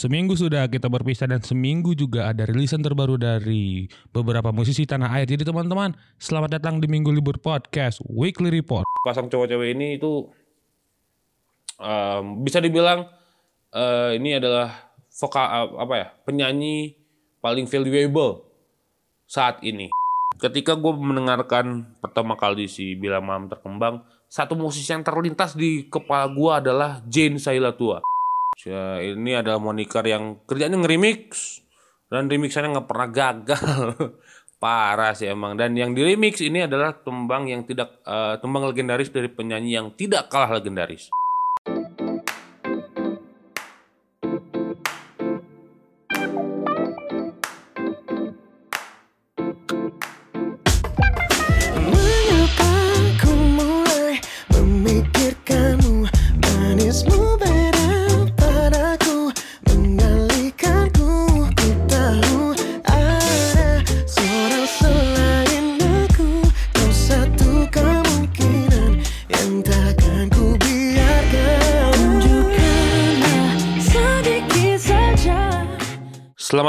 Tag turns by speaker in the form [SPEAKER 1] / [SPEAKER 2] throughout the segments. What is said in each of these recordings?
[SPEAKER 1] Seminggu sudah kita berpisah dan seminggu juga ada rilisan terbaru dari beberapa musisi tanah air. Jadi teman-teman, selamat datang di Minggu Libur Podcast Weekly Report.
[SPEAKER 2] pasang cowok-cewek ini itu um, bisa dibilang uh, ini adalah vokal apa ya penyanyi paling valuable saat ini. Ketika gue mendengarkan pertama kali si Bila Malam terkembang, satu musisi yang terlintas di kepala gue adalah Jane Sailatua. Ya, ini adalah moniker yang kerjanya nge-remix dan remixannya nggak pernah gagal. Parah sih emang. Dan yang di remix ini adalah tembang yang tidak eh, tembang legendaris dari penyanyi yang tidak kalah legendaris.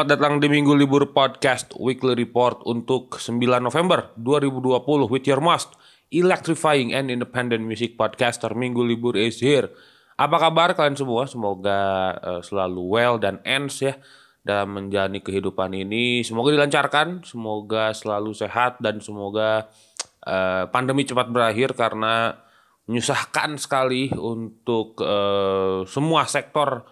[SPEAKER 2] Selamat datang di Minggu Libur Podcast Weekly Report untuk 9 November 2020 with your most electrifying and independent music podcaster Minggu Libur is here. Apa kabar kalian semua? Semoga eh, selalu well dan ends ya dalam menjalani kehidupan ini. Semoga dilancarkan, semoga selalu sehat dan semoga eh, pandemi cepat berakhir karena menyusahkan sekali untuk eh, semua sektor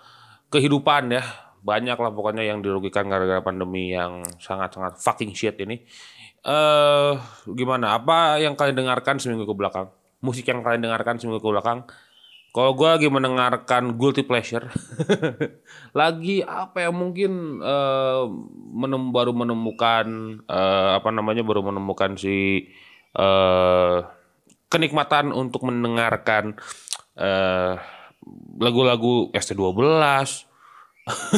[SPEAKER 2] kehidupan ya banyak lah pokoknya yang dirugikan gara-gara pandemi yang sangat-sangat fucking shit ini. Eh gimana? Apa yang kalian dengarkan seminggu ke belakang? Musik yang kalian dengarkan seminggu ke belakang? Kalau gue lagi mendengarkan guilty pleasure, lagi apa ya mungkin eh menem, baru menemukan eh, apa namanya baru menemukan si eh kenikmatan untuk mendengarkan eh lagu-lagu ST12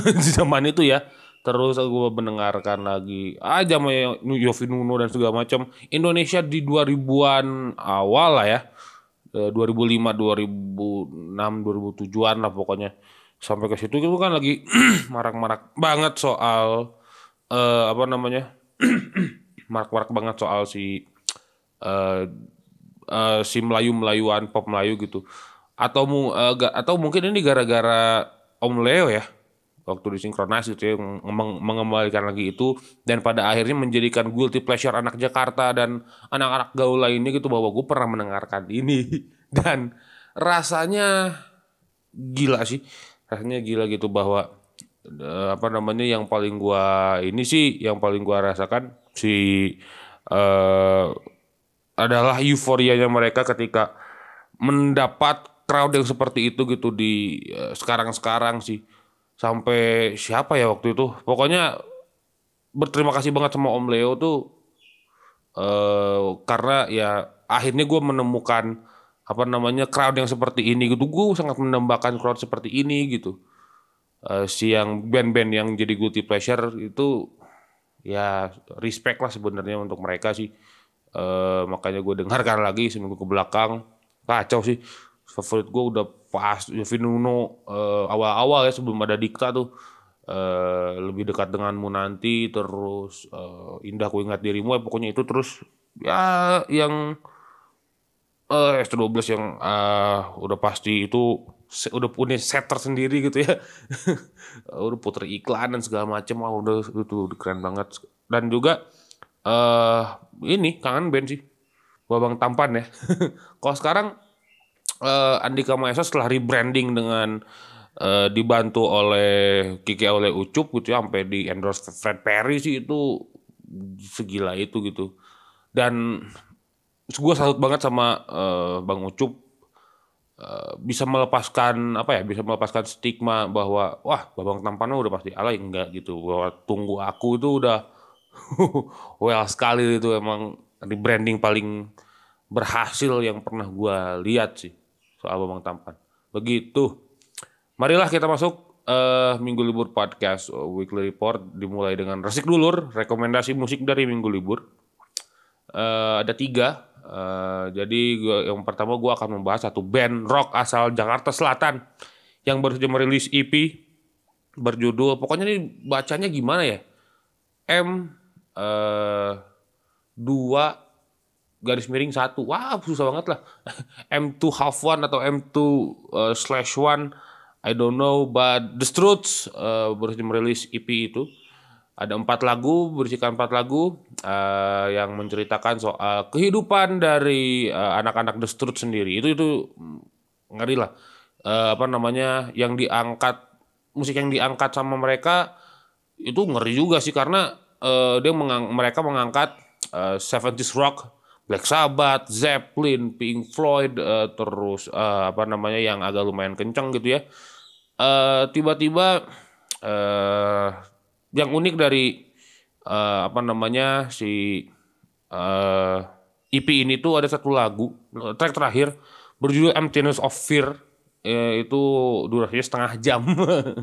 [SPEAKER 2] di zaman itu ya. Terus gue mendengarkan lagi aja yang Yofi Nuno dan segala macam. Indonesia di 2000-an awal lah ya. Eh, 2005, 2006, 2007-an lah pokoknya. Sampai ke situ itu kan lagi marak-marak banget soal eh apa namanya? marak-marak banget soal si eh eh, si Melayu-Melayuan pop Melayu gitu. Atau mu, ga- atau mungkin ini gara-gara Om Leo ya waktu disinkronasi itu ya meng- mengembalikan lagi itu dan pada akhirnya menjadikan guilty pleasure anak Jakarta dan anak-anak gaul lainnya gitu bahwa gue pernah mendengarkan ini. Dan rasanya gila sih rasanya gila gitu bahwa eh, apa namanya yang paling gua ini sih yang paling gua rasakan si eh adalah euforianya mereka ketika mendapat crowd yang seperti itu gitu di eh, sekarang-sekarang sih sampai siapa ya waktu itu? Pokoknya berterima kasih banget sama Om Leo tuh eh karena ya akhirnya gue menemukan apa namanya crowd yang seperti ini gitu. Gue sangat menambahkan crowd seperti ini gitu. Eh, si yang band-band yang jadi guilty pleasure itu ya respect lah sebenarnya untuk mereka sih. Eh makanya gue dengarkan lagi seminggu ke belakang. Kacau sih. Favorit gue udah pas Yofi Nuno eh, awal-awal ya sebelum ada Dikta tuh eh, lebih dekat denganmu nanti terus eh, indah ku ingat dirimu ya pokoknya itu terus ya yang eh S12 yang ah, udah pasti itu udah punya set tersendiri gitu ya. udah puter iklan dan segala macam wah udah itu udah keren banget. Dan juga eh ini kangen band sih. Babang Tampan ya. Kalau sekarang eh Andika Maesa setelah rebranding dengan eh, dibantu oleh Kiki oleh Ucup gitu ya sampai di endorse Fred Perry sih itu segila itu gitu. Dan gue salut banget sama eh, Bang Ucup. Bisa melepaskan apa ya bisa melepaskan stigma bahwa wah Babang Tampannya udah pasti alay. Enggak gitu bahwa tunggu aku itu udah well sekali itu emang rebranding paling berhasil yang pernah gua lihat sih soal Babang Tampan. Begitu. Marilah kita masuk eh, Minggu Libur Podcast eh, Weekly Report dimulai dengan resik dulur rekomendasi musik dari Minggu Libur. Eh, ada tiga. Eh, jadi gua, yang pertama gue akan membahas satu band rock asal Jakarta Selatan yang baru saja merilis EP berjudul pokoknya ini bacanya gimana ya? M eh, 2 garis miring satu. Wah susah banget lah. M2 half one atau M2 eh, slash one I don't know but The Struts eh, baru merilis EP itu. Ada empat lagu berisikan empat lagu eh, yang menceritakan soal kehidupan dari eh, anak-anak The Struts sendiri. Itu itu mm, ngeri lah. Eh, apa namanya yang diangkat musik yang diangkat sama mereka itu ngeri juga sih. Karena eh, dia mengang- mereka mengangkat eh, 70s rock, Black Sabbath, Zeppelin, Pink Floyd, eh, terus eh, apa namanya yang agak lumayan kenceng gitu ya. Eh, tiba-tiba eh, yang unik dari eh, apa namanya si eh, EP ini tuh ada satu lagu track terakhir berjudul Emptiness of Fear itu durasinya setengah jam.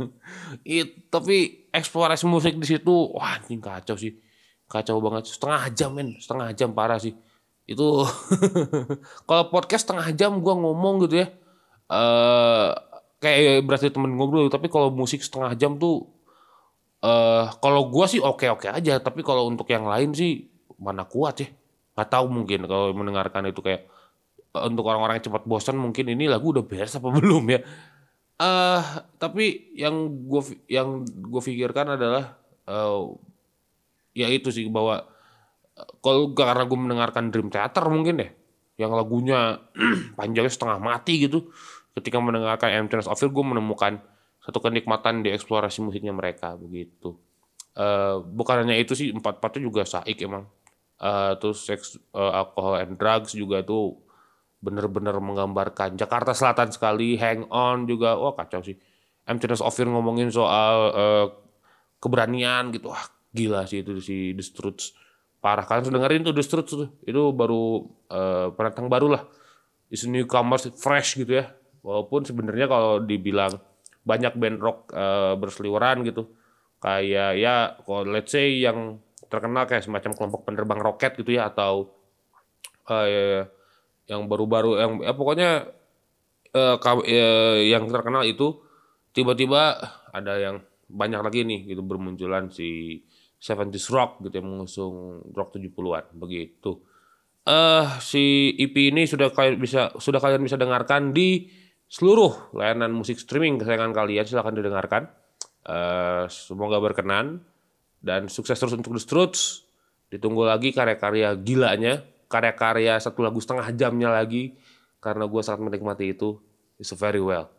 [SPEAKER 2] It, tapi eksplorasi musik di situ wah anjing kacau sih. Kacau banget setengah jam men, setengah jam parah sih. Itu kalau podcast setengah jam gua ngomong gitu ya. eh kayak berarti temen ngobrol tapi kalau musik setengah jam tuh eh kalau gua sih oke-oke aja, tapi kalau untuk yang lain sih mana kuat ya. Nggak tahu mungkin kalau mendengarkan itu kayak eh, untuk orang-orang yang cepat bosan mungkin ini lagu udah beres apa belum ya. eh tapi yang fi- yang gue pikirkan adalah eh ya itu sih bahwa kalau karena gue mendengarkan Dream Theater mungkin deh yang lagunya panjangnya setengah mati gitu. Ketika mendengarkan Emptiness of Fear gue menemukan satu kenikmatan di eksplorasi musiknya mereka begitu. Eh bukan hanya itu sih empat empatnya juga saik emang. Eh terus seks eh, alkohol and drugs juga tuh bener-bener menggambarkan Jakarta Selatan sekali Hang On juga. Wah kacau sih. Emptiness of Fear ngomongin soal eh, keberanian gitu. Wah gila sih itu si The Struts parah kalian sudah dengerin tuh Struts tuh. Itu baru eh, pendatang baru lah is newcomers fresh gitu ya. Walaupun sebenarnya kalau dibilang banyak band rock eh, berseliweran gitu kayak ya kalau let's say yang terkenal kayak semacam kelompok penerbang roket gitu ya atau eh, yang baru-baru yang ya pokoknya kaw- eh, yang terkenal itu tiba-tiba ada yang banyak lagi nih gitu bermunculan si 70s rock gitu yang mengusung rock 70-an begitu. Eh si EP ini sudah kalian bisa sudah kalian bisa dengarkan di seluruh layanan musik streaming kesayangan kalian silahkan didengarkan. Eh semoga berkenan dan sukses terus untuk The Struts. Ditunggu lagi karya-karya gilanya, karya-karya satu lagu setengah jamnya lagi karena gue sangat menikmati itu. It's very well.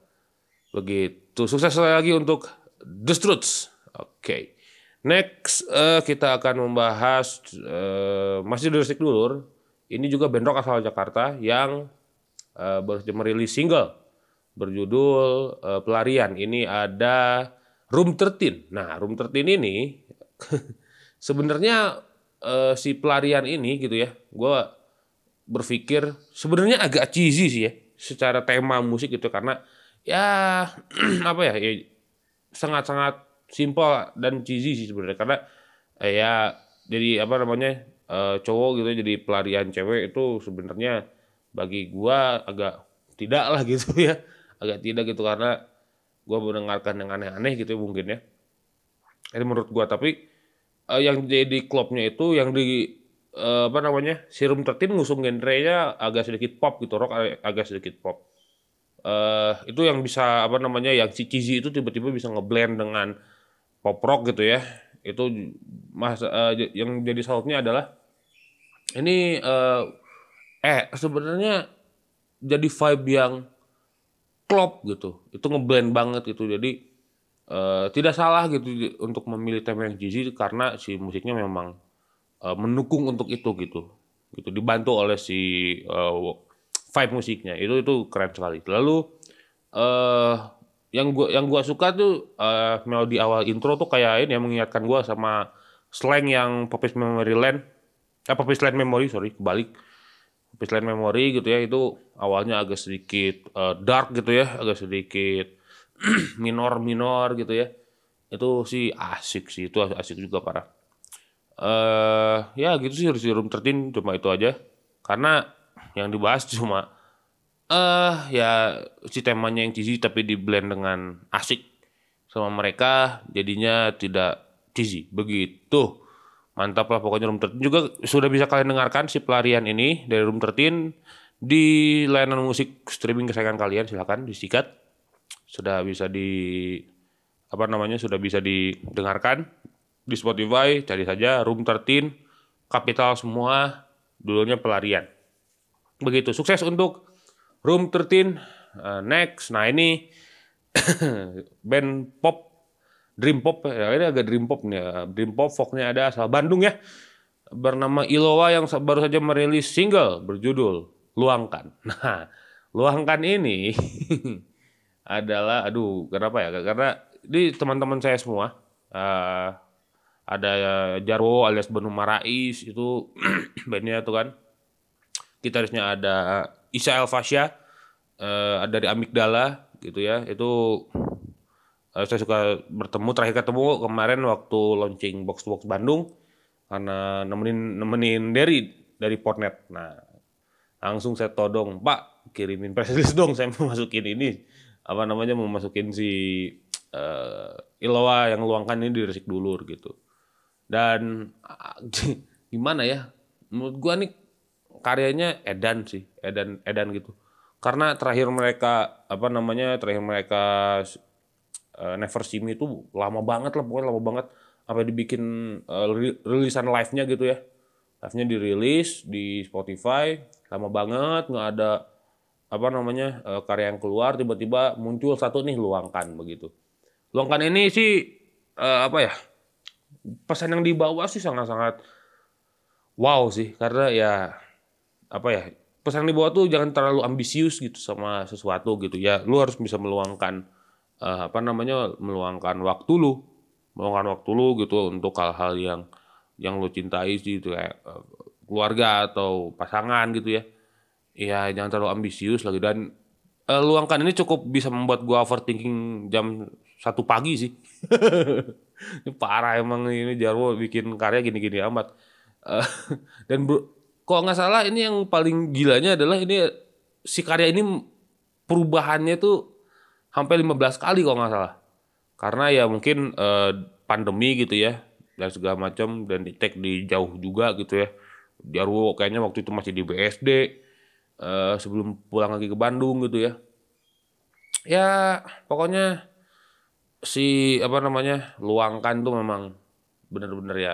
[SPEAKER 2] Begitu. Sukses lagi untuk The Struts. Oke. Next eh, kita akan membahas eh, masih dari Stick Dulur. Ini juga band rock asal Jakarta yang eh, baru saja merilis single berjudul eh, Pelarian. Ini ada Room 13. Nah, Room 13 ini sebenarnya eh, si pelarian ini gitu ya, gue berpikir sebenarnya agak cheesy sih ya, secara tema musik gitu karena ya apa ya, ya sangat-sangat simpel dan cheesy sih sebenarnya. Karena eh, ya jadi apa namanya eh, cowok gitu jadi pelarian cewek itu sebenarnya bagi gua agak tidak lah gitu ya. Agak tidak gitu karena gua mendengarkan yang aneh-aneh gitu ya mungkin ya. Itu menurut gua. Tapi eh, yang jadi klubnya itu yang di eh, apa namanya Serum 13 ngusung genrenya agak sedikit pop gitu rock ag- agak sedikit pop. Eh itu yang bisa apa namanya yang si cheesy itu tiba-tiba bisa ngeblend dengan pop rock gitu ya. Itu mas j- yang jadi salutnya adalah ini eh eh sebenarnya jadi vibe yang klop gitu. Itu ngeblend banget gitu. Jadi eh, tidak salah gitu untuk memilih tema yang cheesy karena si musiknya memang eh, mendukung untuk itu gitu. Gitu dibantu oleh si eh, vibe musiknya. Itu itu keren sekali. Lalu eh yang gua yang gua suka tuh eh, melodi awal intro tuh kayak ini yang mengingatkan gua sama slang yang Popis Memory Land. Eh Popis Land Memory sorry kebalik. Popis Land Memory gitu ya itu awalnya agak sedikit eh, dark gitu ya agak sedikit minor minor gitu ya. Itu sih asik sih itu asik juga parah. Eh ya gitu sih si Room 13 cuma itu aja. Karena yang dibahas cuma eh ya si temanya yang cheesy tapi di blend dengan asik sama mereka jadinya tidak cheesy. Begitu. Mantap lah pokoknya Room 13 juga sudah bisa kalian dengarkan si pelarian ini dari Room 13 di layanan musik streaming kesayangan kalian silakan disikat. Sudah bisa di apa namanya sudah bisa didengarkan di Spotify cari saja Room 13 kapital semua dulunya pelarian. Begitu sukses untuk Room 13 Uh, next. Nah, ini band pop Dream Pop ya ini agak Dream Pop nih ya. Dream Pop folknya ada asal Bandung ya bernama Ilowa yang baru saja merilis single berjudul Luangkan. Nah, Luangkan ini adalah aduh kenapa ya? Karena di teman-teman saya semua uh, ada Jarwo alias Benu Marais itu bandnya tuh kan gitarisnya ada Isa Elfasya uh, dari Amigdala gitu ya. Itu uh, saya suka bertemu terakhir ketemu kemarin waktu launching box box Bandung karena nemenin nemenin dari dari Portnet nah langsung saya todong Pak kirimin release dong saya mau masukin ini. Apa namanya mau masukin si uh, Ilowa yang luangkan ini di resik dulur gitu. Dan gimana ya menurut gua nih karyanya edan sih edan edan gitu. Karena terakhir mereka apa namanya terakhir mereka uh, Never See Me itu lama banget lah pokoknya lama banget. Apa dibikin uh, rilisan live-nya gitu ya. Live-nya dirilis di Spotify lama banget nggak ada apa namanya uh, karya yang keluar tiba-tiba muncul satu nih luangkan begitu. Luangkan ini sih uh, apa ya pesan yang dibawa sih sangat-sangat wow sih. Karena ya apa ya pesan yang dibawa tuh jangan terlalu ambisius gitu sama sesuatu gitu ya. Lu harus bisa meluangkan uh, apa namanya meluangkan waktu lu meluangkan waktu lu gitu untuk hal-hal yang yang lu cintai sih gitu kayak uh, keluarga atau pasangan gitu ya. Ya jangan terlalu ambisius lagi. Dan uh, luangkan ini cukup bisa membuat gua overthinking jam satu pagi sih. Ini parah emang ini Jarwo bikin karya gini-gini amat. Uh, dan bro, kok nggak salah ini yang paling gilanya adalah ini si karya ini perubahannya tuh hampir 15 kali kok nggak salah. Karena ya mungkin eh, pandemi gitu ya dan segala macam dan di tag di jauh juga gitu ya. Jarwo kayaknya waktu itu masih di BSD eh, sebelum pulang lagi ke Bandung gitu ya. Ya pokoknya si apa namanya luangkan tuh memang bener-bener ya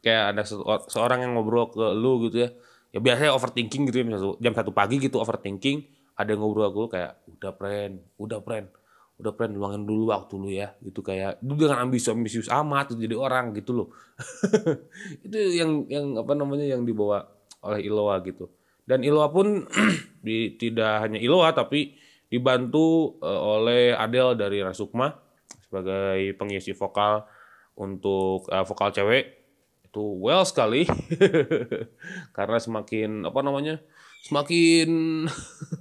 [SPEAKER 2] kayak ada seorang yang ngobrol ke lu gitu ya ya biasanya overthinking gitu ya jam satu pagi gitu overthinking ada yang ngobrol aku kayak udah friend udah friend udah friend luangin dulu waktu lu ya gitu kayak lu dengan ambisius ambisius amat jadi orang gitu loh. Itu yang yang apa namanya yang dibawa oleh Iloa gitu. Dan Iloa pun di, tidak hanya Iloa tapi dibantu uh, oleh Adele dari Rasukma sebagai pengisi vokal untuk uh, vokal cewek itu well sekali. Karena semakin apa namanya semakin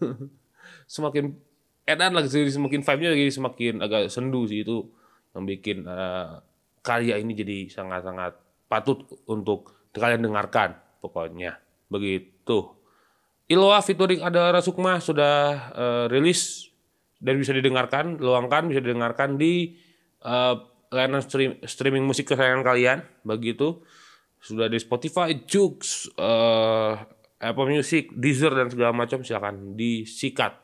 [SPEAKER 2] semakin edan lagi jadi semakin vibe-nya jadi semakin agak sendu sih itu yang bikin uh, karya ini jadi sangat-sangat patut untuk kalian dengarkan pokoknya. Begitu. Iloa featuring ada Rasukma sudah uh, rilis dan bisa didengarkan luangkan bisa didengarkan di uh, layanan stream, streaming musik kesayangan kalian. Begitu sudah di Spotify, Joox, uh, Apple Music, Deezer dan segala macam silakan disikat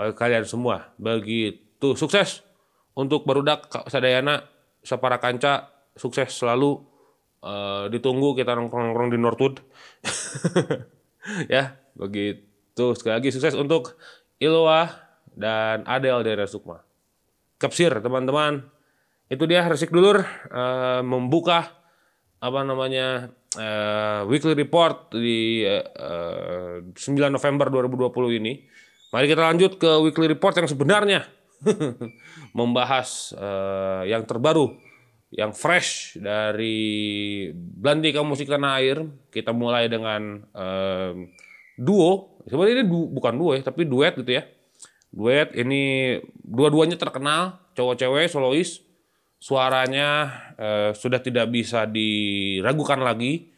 [SPEAKER 2] oleh kalian semua. Begitu sukses untuk Barudak Sadayana Sapara Kanca sukses selalu uh, ditunggu kita nongkrong-nongkrong di Northwood. ya, begitu sekali lagi sukses untuk Ilwa dan Adel dari Sukma. Kapsir teman-teman. Itu dia resik dulur uh, membuka apa namanya uh, weekly report di uh, 9 November 2020 ini. Mari kita lanjut ke weekly report yang sebenarnya membahas uh, yang terbaru, yang fresh dari Belantika Musik Tanah Air. Kita mulai dengan uh, duo, sebenarnya ini du bukan duo ya, tapi duet gitu ya. Duet ini dua-duanya terkenal, cowok-cewek, solois suaranya eh, sudah tidak bisa diragukan lagi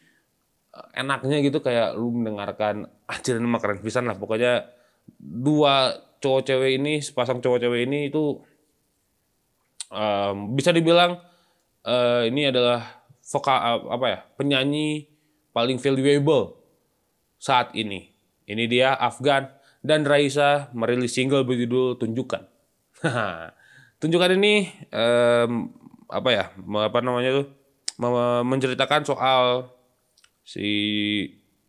[SPEAKER 2] enaknya gitu kayak lu mendengarkan anjir ini mah keren pisan lah pokoknya dua cowok cewek ini sepasang cowok cewek ini itu em, bisa dibilang eh, ini adalah vokal apa ya penyanyi paling valuable saat ini. Ini dia Afgan dan Raisa merilis single berjudul Tunjukkan. Tunjukkan ini em, apa ya apa namanya tuh me- menceritakan soal si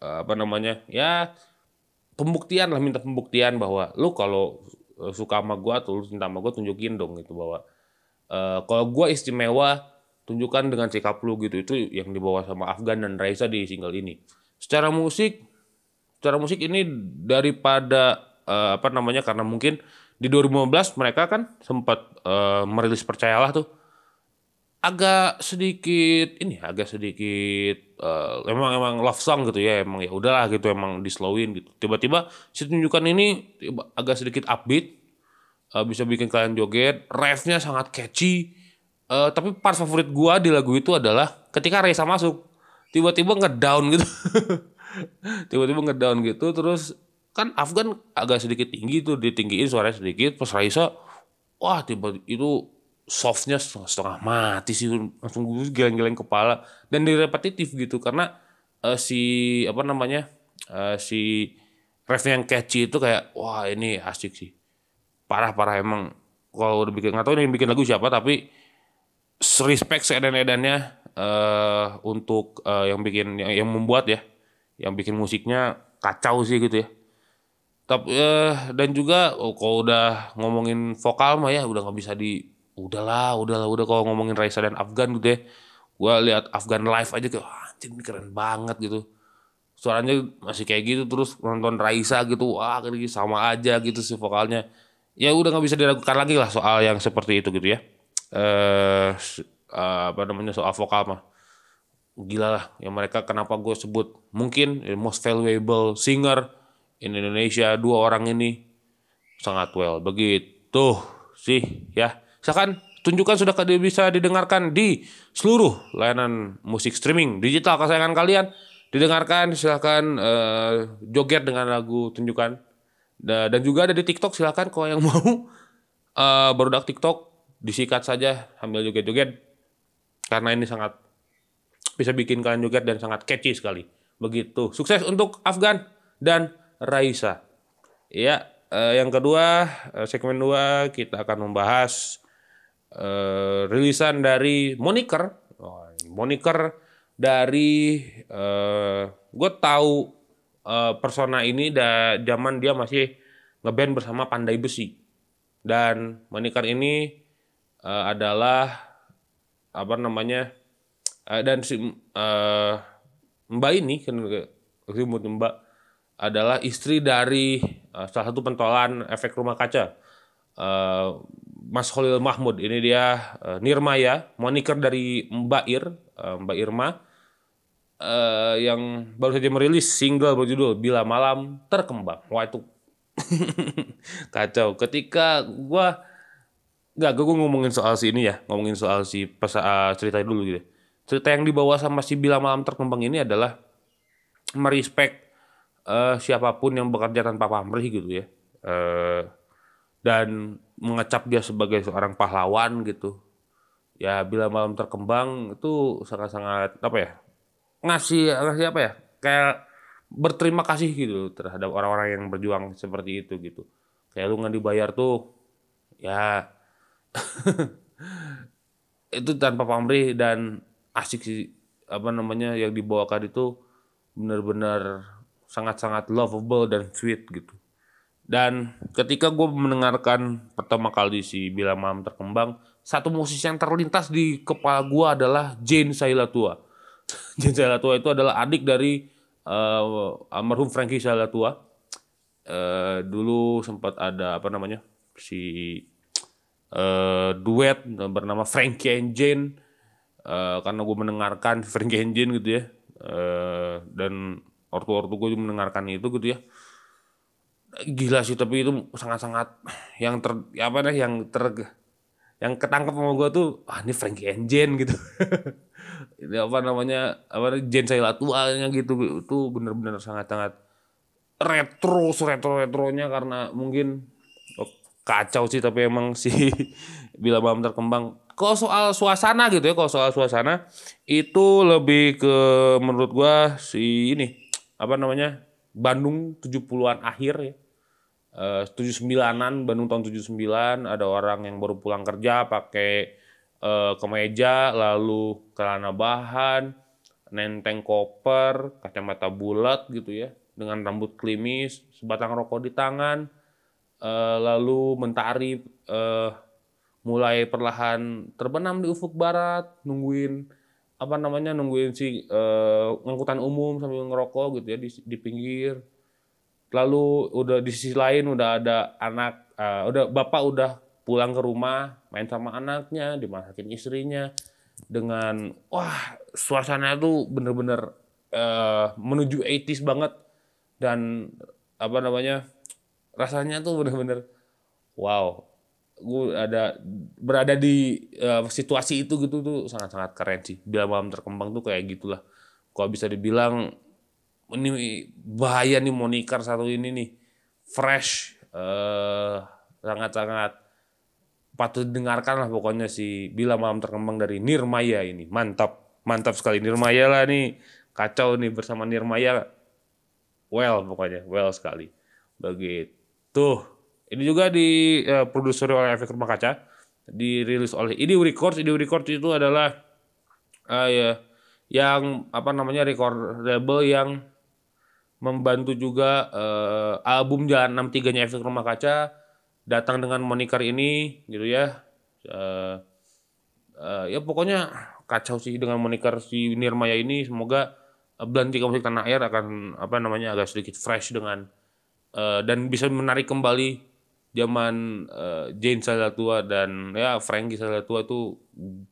[SPEAKER 2] eh, apa namanya ya pembuktian lah minta pembuktian bahwa lu kalau suka sama gua atau lu cinta sama gua tunjukin dong gitu bahwa eh, kalau gua istimewa tunjukkan dengan sikap lu gitu. Itu yang dibawa sama Afgan dan Raisa di single ini. Secara musik secara musik ini daripada eh, apa namanya karena mungkin di 2015 mereka kan sempat eh, merilis percayalah tuh. Agak sedikit ini agak sedikit eh, emang emang love song gitu ya emang ya udahlah gitu emang dislowin gitu. Tiba-tiba si tunjukkan ini tiba- agak sedikit upbeat eh, bisa bikin kalian joget. Refnya sangat catchy. Eh, tapi part favorit gua di lagu itu adalah ketika Raisa masuk tiba-tiba ngedown gitu. Tiba-tiba ngedown gitu terus kan Afgan agak sedikit tinggi tuh ditinggiin suaranya sedikit. Pas Raisa wah tiba itu softnya setengah, setengah mati sih langsung geleng-geleng kepala. Dan repetitif gitu karena eh, si apa namanya eh, si refnya yang catchy itu kayak wah ini asik sih. Parah-parah emang. Kalau udah bikin nggak tahu yang bikin lagu siapa tapi respect seedan-edannya eh untuk eh, yang bikin yang, yang membuat ya yang bikin musiknya kacau sih gitu ya tapi eh, dan juga oh, kalau udah ngomongin vokal mah ya udah nggak bisa di udahlah udahlah udah kalau ngomongin Raisa dan Afgan gitu ya. Gua lihat Afgan live aja kayak wah, ini keren banget gitu. Suaranya masih kayak gitu terus nonton Raisa gitu wah ini sama aja gitu sih vokalnya. Ya udah nggak bisa diragukan lagi lah soal yang seperti itu gitu ya. Eh eh, apa namanya soal vokal mah. Gila lah yang mereka kenapa gue sebut mungkin the most valuable singer in Indonesia dua orang ini sangat well. Begitu sih ya. Silakan tunjukkan sudah bisa didengarkan di seluruh layanan musik streaming digital. Kesayangan kalian didengarkan silakan eh, joget dengan lagu tunjukkan. Da- dan juga ada di TikTok silakan kalau yang mau eh baru TikTok disikat saja sambil joget-joget. Karena ini sangat bisa bikin kalian joget dan sangat catchy sekali. Begitu. Sukses untuk Afgan dan Raisa. Ya, eh, yang kedua, eh, segmen dua kita akan membahas eh, rilisan dari Moniker. Oh, Moniker dari eh gue tahu eh, persona ini da zaman dia masih ngeband bersama Pandai Besi. Dan Moniker ini eh, adalah apa namanya eh, dan si eh, Mbak ini kan Mbak adalah istri dari eh, salah satu pentolan efek rumah kaca. Eh, Mas Khalil Mahmud. Ini dia eh, Nirmaya moniker dari Mbak Ir eh, Mbak Irma. Eh, yang baru saja merilis single berjudul Bila Malam Terkembang. Wah itu kacau. Ketika gua nggak gue ngomongin soal si ini ya ngomongin soal si pesa, uh, cerita dulu gitu. Cerita yang dibawa sama si Bila Malam Terkembang ini adalah merespek eh, siapa pun yang bekerja tanpa pamrih gitu ya. Eh, dan mengecap dia sebagai seorang pahlawan gitu. Ya Bila Malam Terkembang itu sangat-sangat apa ya ngasih ngasih apa ya kayak berterima kasih gitu terhadap orang-orang yang berjuang seperti itu gitu. Kayak lu nggak dibayar tuh ya itu tanpa pamrih dan asik sih apa namanya yang dibawakan itu benar-benar sangat-sangat lovable dan sweet gitu. Dan ketika gue mendengarkan pertama kali si Bila Malam Terkembang satu musisi yang terlintas di kepala gue adalah Jane Sailatua. Jane Sailatua itu adalah adik dari eh, almarhum Frankie Sailatua. Eh, dulu sempat ada apa namanya si eh, duet bernama Frankie and Jane. Eh, karena gue mendengarkan Frankie and Jane gitu ya. Eh, dan ortu-ortu gue mendengarkan itu gitu ya. Gila sih tapi itu sangat-sangat yang ter ya apa nih yang ter yang ketangkep sama gue tuh ah ini Frankie and Jane gitu. Ini apa namanya apa Jane Sailatuanya gitu. Itu bener-bener sangat-sangat retro retro retronya karena mungkin kacau sih tapi emang sih. Bila malam terkembang. Kalau soal suasana gitu ya, kalau soal suasana itu lebih ke menurut gua si ini apa namanya? Bandung 70-an akhir ya. Eh 79-an Bandung tahun 79 ada orang yang baru pulang kerja pakai eh, kemeja lalu celana bahan, nenteng koper, kacamata bulat gitu ya dengan rambut klimis, sebatang rokok di tangan eh, lalu mentari eh, mulai perlahan terbenam di ufuk barat nungguin apa namanya nungguin si eh, angkutan umum sambil ngerokok gitu ya di, di pinggir. Lalu udah di sisi lain udah ada anak eh, udah bapak udah pulang ke rumah main sama anaknya dimasakin istrinya dengan wah suasana tuh bener-bener eh, menuju 80s banget. Dan apa namanya rasanya tuh bener-bener wow gue ada berada di eh, situasi itu gitu tuh sangat-sangat keren sih. Bila malam terkembang tuh kayak gitulah. Kalau bisa dibilang ini bahaya nih moniker satu ini nih. Fresh eh sangat-sangat patut didengarkan lah pokoknya si bila malam terkembang dari Nirmaya ini. Mantap mantap sekali. Nirmaya lah nih kacau nih bersama Nirmaya. Well pokoknya well sekali. Begitu ini juga di eh, produser oleh Efek Rumah Kaca dirilis oleh IDU Records. IDU Records itu adalah eh, ya yang apa namanya record label yang membantu juga eh, album Jalan 63 nya Efek Rumah Kaca datang dengan moniker ini gitu ya. Eh, eh, ya pokoknya kacau sih dengan moniker si Nirmaya ini. Semoga belantika musik tanah air akan apa namanya agak sedikit fresh dengan eh, dan bisa menarik kembali zaman eh, Jane Salatua dan ya Frankie Salatua itu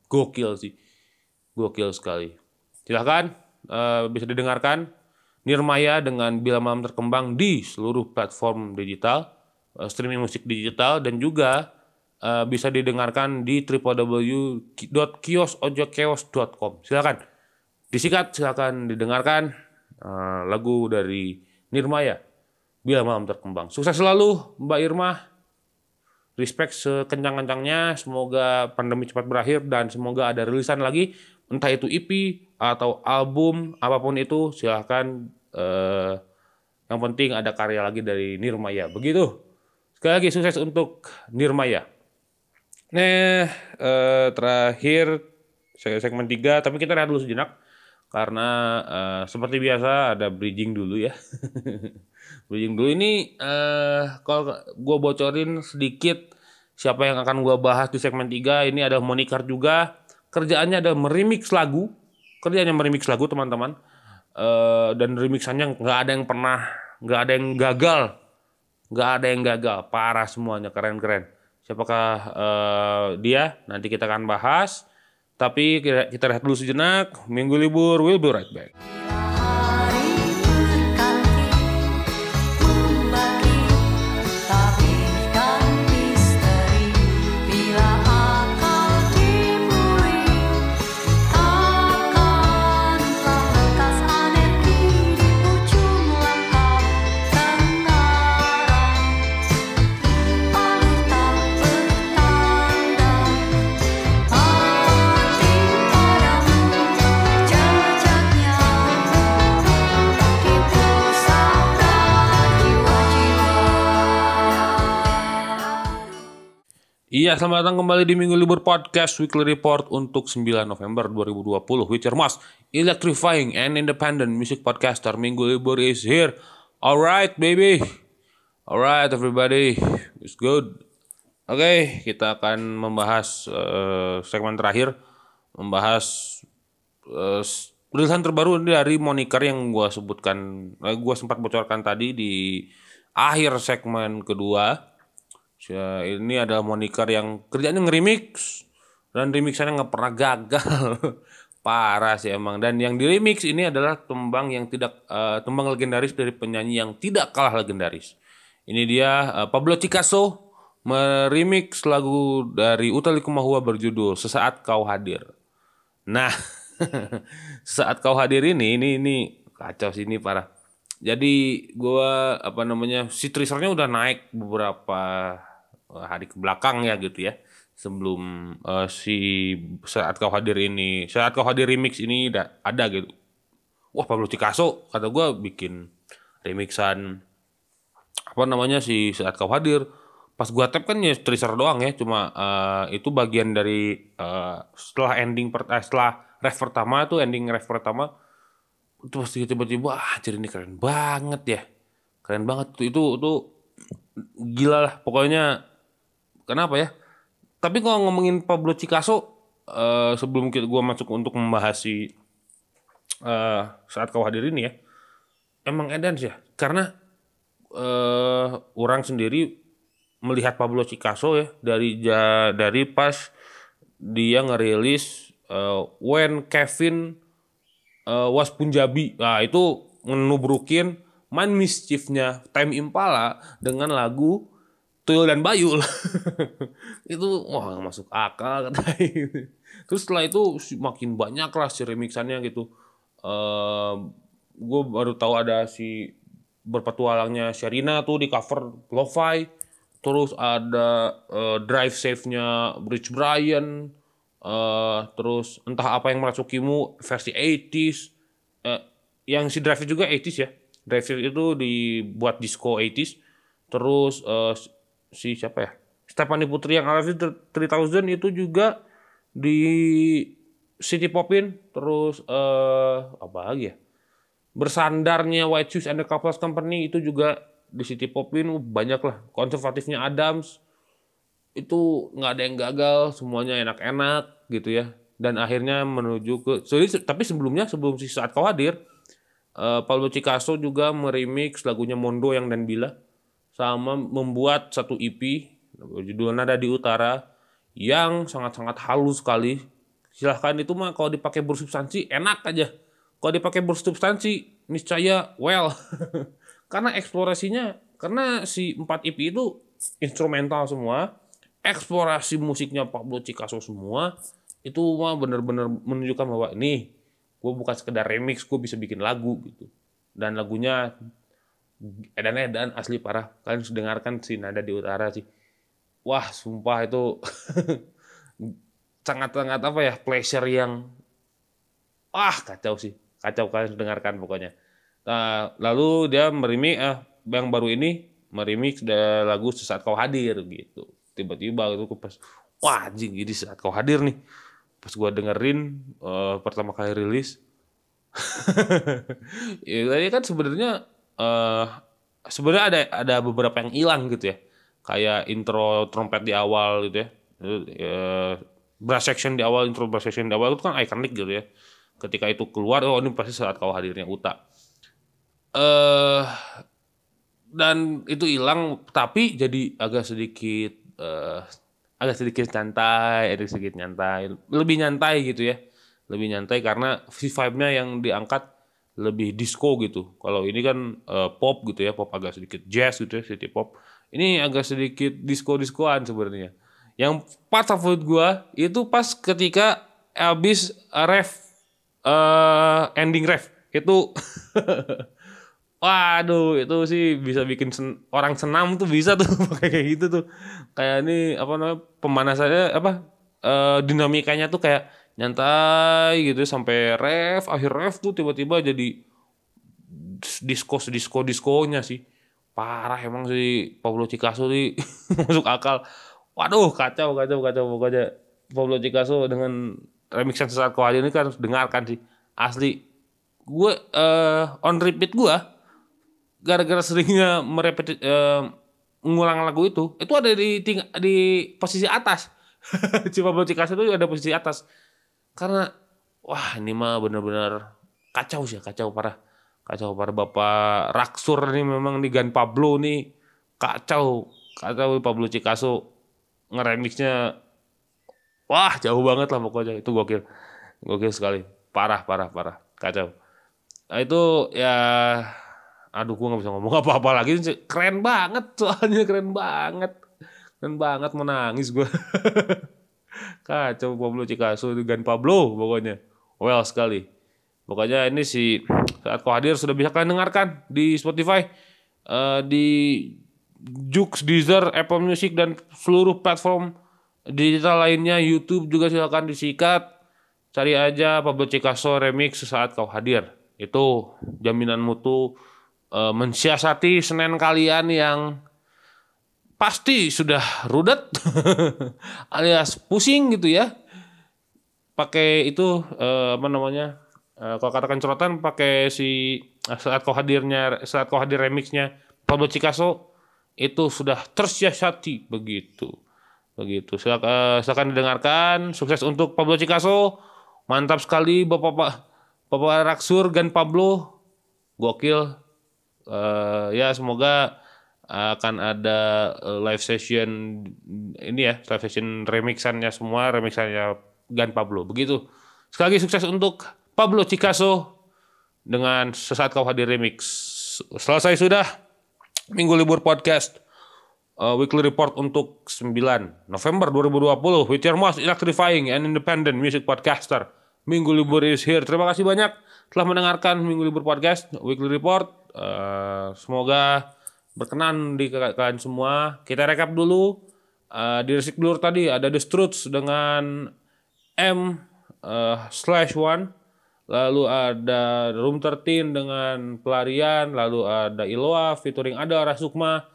[SPEAKER 2] gokil sih. Gokil sekali. Silahkan eh, bisa didengarkan Nirmaya dengan Bila Malam Terkembang di seluruh platform digital eh, streaming musik digital dan juga eh, bisa didengarkan di www.kiosojokeos.com silakan disikat silakan didengarkan eh, lagu dari Nirmaya Bila Malam Terkembang. Sukses selalu Mbak Irma respect sekencang-kencangnya semoga pandemi cepat berakhir dan semoga ada rilisan lagi entah itu EP atau album apa pun itu silahkan eh, yang penting ada karya lagi dari Nirmaya. Begitu. Sekali lagi sukses untuk Nirmaya. Nah, eh, terakhir se- segmen 3, tapi kita rehat dulu sejenak karena eh, seperti biasa ada bridging dulu ya. bridging dulu ini eh kalau gue bocorin sedikit siapa yang akan gue bahas di segmen 3 ini ada moniker juga. Kerjaannya ada meremix lagu, kerjanya meremix lagu teman-teman. Eh dan remixannya nggak ada yang pernah, nggak ada yang gagal, nggak ada yang gagal, parah semuanya, keren-keren. Siapakah eh, dia? Nanti kita akan bahas. Tapi kita, rehat dulu sejenak. Minggu libur, we'll be right back. Iya, selamat datang kembali di Minggu Libur Podcast Weekly Report untuk 9 November 2020. With your most electrifying and independent music podcaster. Minggu Libur is here. Alright, baby. Alright, everybody. It's good. Oke, kita akan membahas eh, segmen terakhir. Membahas eh, s- rilisan terbaru dari moniker yang gua sebutkan, eh, gua sempat bocorkan tadi di akhir segmen kedua. Ya, ini adalah moniker yang kerjanya nge-remix dan remixannya nggak pernah gagal. Parah sih emang. Dan yang di remix ini adalah tembang yang tidak eh, tembang legendaris dari penyanyi yang tidak kalah legendaris. Ini dia eh, Pablo Picasso meremix lagu dari Utha Likumahua berjudul Sesaat Kau Hadir. Nah, saat kau hadir ini, ini, ini kacau sih ini parah. Jadi gua apa namanya si teasernya udah naik beberapa hari ke belakang ya gitu ya. Sebelum eh, si saat kau hadir ini, saat kau hadir remix ini da- ada gitu. Wah Pablo Picasso kata gua bikin remixan apa namanya si saat kau hadir. Pas gua tap kan ya teaser doang ya, cuma eh, itu bagian dari eh, setelah ending per, eh, setelah ref pertama tuh ending ref pertama itu pasti tiba-tiba ah anjir ini keren banget ya keren banget tuh itu itu gila lah pokoknya kenapa ya tapi kalau ngomongin Pablo Picasso eh, sebelum kita gua masuk untuk membahas si eh, saat kau hadir ini ya emang edan sih ya karena eh orang sendiri melihat Pablo Picasso ya dari ja- dari pas dia ngerilis eh, When Kevin eh, Was Punjabi. Nah, itu ngebrukin main mischiefnya Time Impala dengan lagu Tuyul dan Bayul. itu wah masuk akal kata gitu. Terus setelah itu makin banyak lah si remixannya gitu. Eh gue baru tahu ada si berpetualangnya Sherina tuh di cover lo-fi. Terus ada eh, drive save-nya Rich Brian. eh terus entah apa yang merasukimu versi 80s. Eh, yang si drive juga 80s ya. Drive itu dibuat disco 80s. Terus eh, si siapa ya? Stephanie Putri yang Alif 3000 itu juga di City Popin terus eh apa lagi ya? Bersandarnya White Shoes and the Couples Company itu juga di City Popin uh, banyak lah. Konservatifnya Adams itu nggak ada yang gagal, semuanya enak-enak gitu ya. Dan akhirnya menuju ke jadi, tapi sebelumnya sebelum si saat kau hadir eh, Pablo Picasso juga meremix lagunya Mondo yang dan Bila sama membuat satu EP judulnya Nada di Utara yang sangat-sangat halus sekali. Silahkan itu mah kalau dipakai bersubstansi enak aja. Kalau dipakai bersubstansi niscaya well. karena eksplorasinya karena si 4 EP itu instrumental semua, eksplorasi musiknya Pablo Picasso semua itu mah bener-bener menunjukkan bahwa ini gue bukan sekedar remix, gue bisa bikin lagu gitu. Dan lagunya edan-edan asli parah. Kalian harus dengarkan si Nada di Utara sih. Wah, sumpah itu sangat-sangat apa ya, pleasure yang wah kacau sih. Kacau kalian dengarkan pokoknya. Nah, lalu dia meremix eh, yang baru ini meremix lagu sesaat kau hadir gitu. Tiba-tiba itu aku pas wah anjing ini saat kau hadir nih. Pas gua dengerin eh, pertama kali rilis ya tadi kan sebenarnya eh sebenarnya ada ada beberapa yang hilang gitu ya. Kayak intro trompet di awal gitu ya. Itu, eh, brass section di awal intro brass section di awal itu kan ikonik gitu ya. Ketika itu keluar oh ini pasti saat kau hadirnya Uta. Eh dan itu hilang tapi jadi agak sedikit eh agak sedikit nyantai agak sedikit nyantai. Lebih nyantai gitu ya. Lebih nyantai karena vibe-nya yang diangkat lebih disco gitu. Kalau ini kan eh, pop gitu ya, pop agak sedikit jazz gitu ya, city pop. Ini agak sedikit disco-diskoan sebenarnya. Yang part favorit gua itu pas ketika habis ref eh ending ref itu Waduh, itu sih bisa bikin sen- orang senam tuh bisa tuh kayak gitu tuh. Kayak ini apa namanya pemanasannya apa eh, dinamikanya tuh kayak nyantai gitu sampai ref akhir ref tuh tiba-tiba jadi disco disco diskonya sih. Parah emang sih Pablo Picasso sih masuk akal. Waduh kacau kacau kacau. Pokoknya Pablo Picasso dengan remixan sesaat kau ini kan harus dengarkan sih. Asli gue eh on repeat gue gara-gara seringnya merepeti eh, mengulang lagu itu itu ada di ting- di posisi atas. Si Pablo Picasso itu ada posisi atas karena wah ini mah benar-benar kacau sih kacau parah. Kacau parah. Bapak Raksur nih memang nih Gan Pablo nih kacau. Kacau Pablo Picasso ngeremixnya wah jauh banget lah pokoknya. Itu gokil. Gokil sekali. Parah parah parah. Kacau. Nah, itu ya aduh gua nggak bisa ngomong apa-apa lagi keren banget soalnya keren banget. Keren banget menangis gua kacau Pablo itu Gan Pablo pokoknya well sekali pokoknya ini si saat kau hadir sudah bisa kalian dengarkan di Spotify Eh, di Joox, Deezer, Apple Music dan seluruh platform digital lainnya, YouTube juga silakan disikat. Cari aja Pablo Picasso remix sesaat kau hadir. Itu jaminan mutu eh, mensiasati Senin kalian yang pasti sudah rudet alias pusing gitu ya. Pakai itu eh, apa namanya? eh, kalau katakan corotan pakai si eh, saat kau hadirnya saat kau hadir remixnya Pablo Picasso itu sudah tersiasati begitu. Begitu. Silakan, silakan didengarkan. Sukses untuk Pablo Picasso. Mantap sekali Bapak Bapak Raksur dan Pablo. Gokil. Eh, ya semoga akan ada eh, live session ini ya, live session remixannya semua, remixannya Gan Pablo. Begitu. Sekali lagi sukses untuk Pablo Picasso dengan sesaat kau hadir remix. Selesai sudah Minggu Libur Podcast uh, Weekly Report untuk 9 November 2020 with your most electrifying and independent music podcaster. Minggu Libur is here. Terima kasih banyak telah mendengarkan Minggu Libur Podcast Weekly Report. Uh, semoga berkenan di kalian semua. Kita rekap dulu. Uh, di Resik Blur tadi ada The Struts dengan M uh, slash one. Lalu ada Room 13 dengan pelarian, lalu ada Iloa featuring ada Rasukma,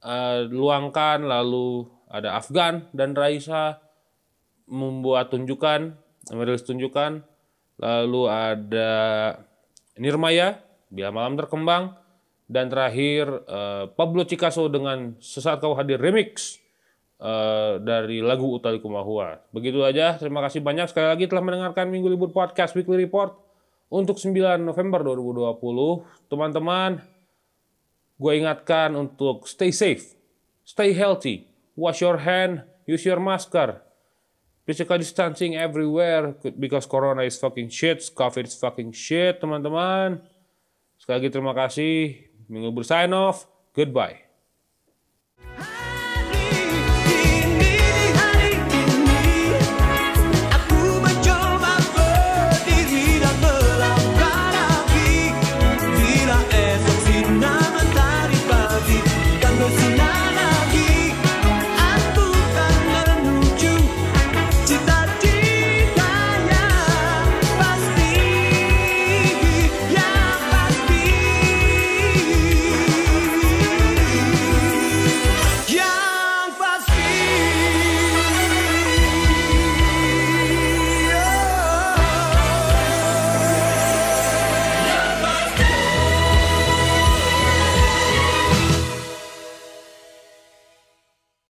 [SPEAKER 2] eh, Luangkan, lalu ada Afgan dan Raisa membuat tunjukan, merilis tunjukan, lalu ada Nirmaya, Bila Malam Terkembang, dan terakhir eh, Pablo Picasso dengan Sesaat Kau Hadir Remix eh, dari lagu Utali Kumahua. Begitu aja, terima kasih banyak sekali lagi telah mendengarkan Minggu Libur Podcast Weekly Report untuk 9 November 2020. Teman-teman, gue ingatkan untuk stay safe, stay healthy, wash your hand, use your masker, physical distancing everywhere because corona is fucking shit, covid is fucking shit, teman-teman. Sekali lagi terima kasih. Minggu Libur sign off. Goodbye.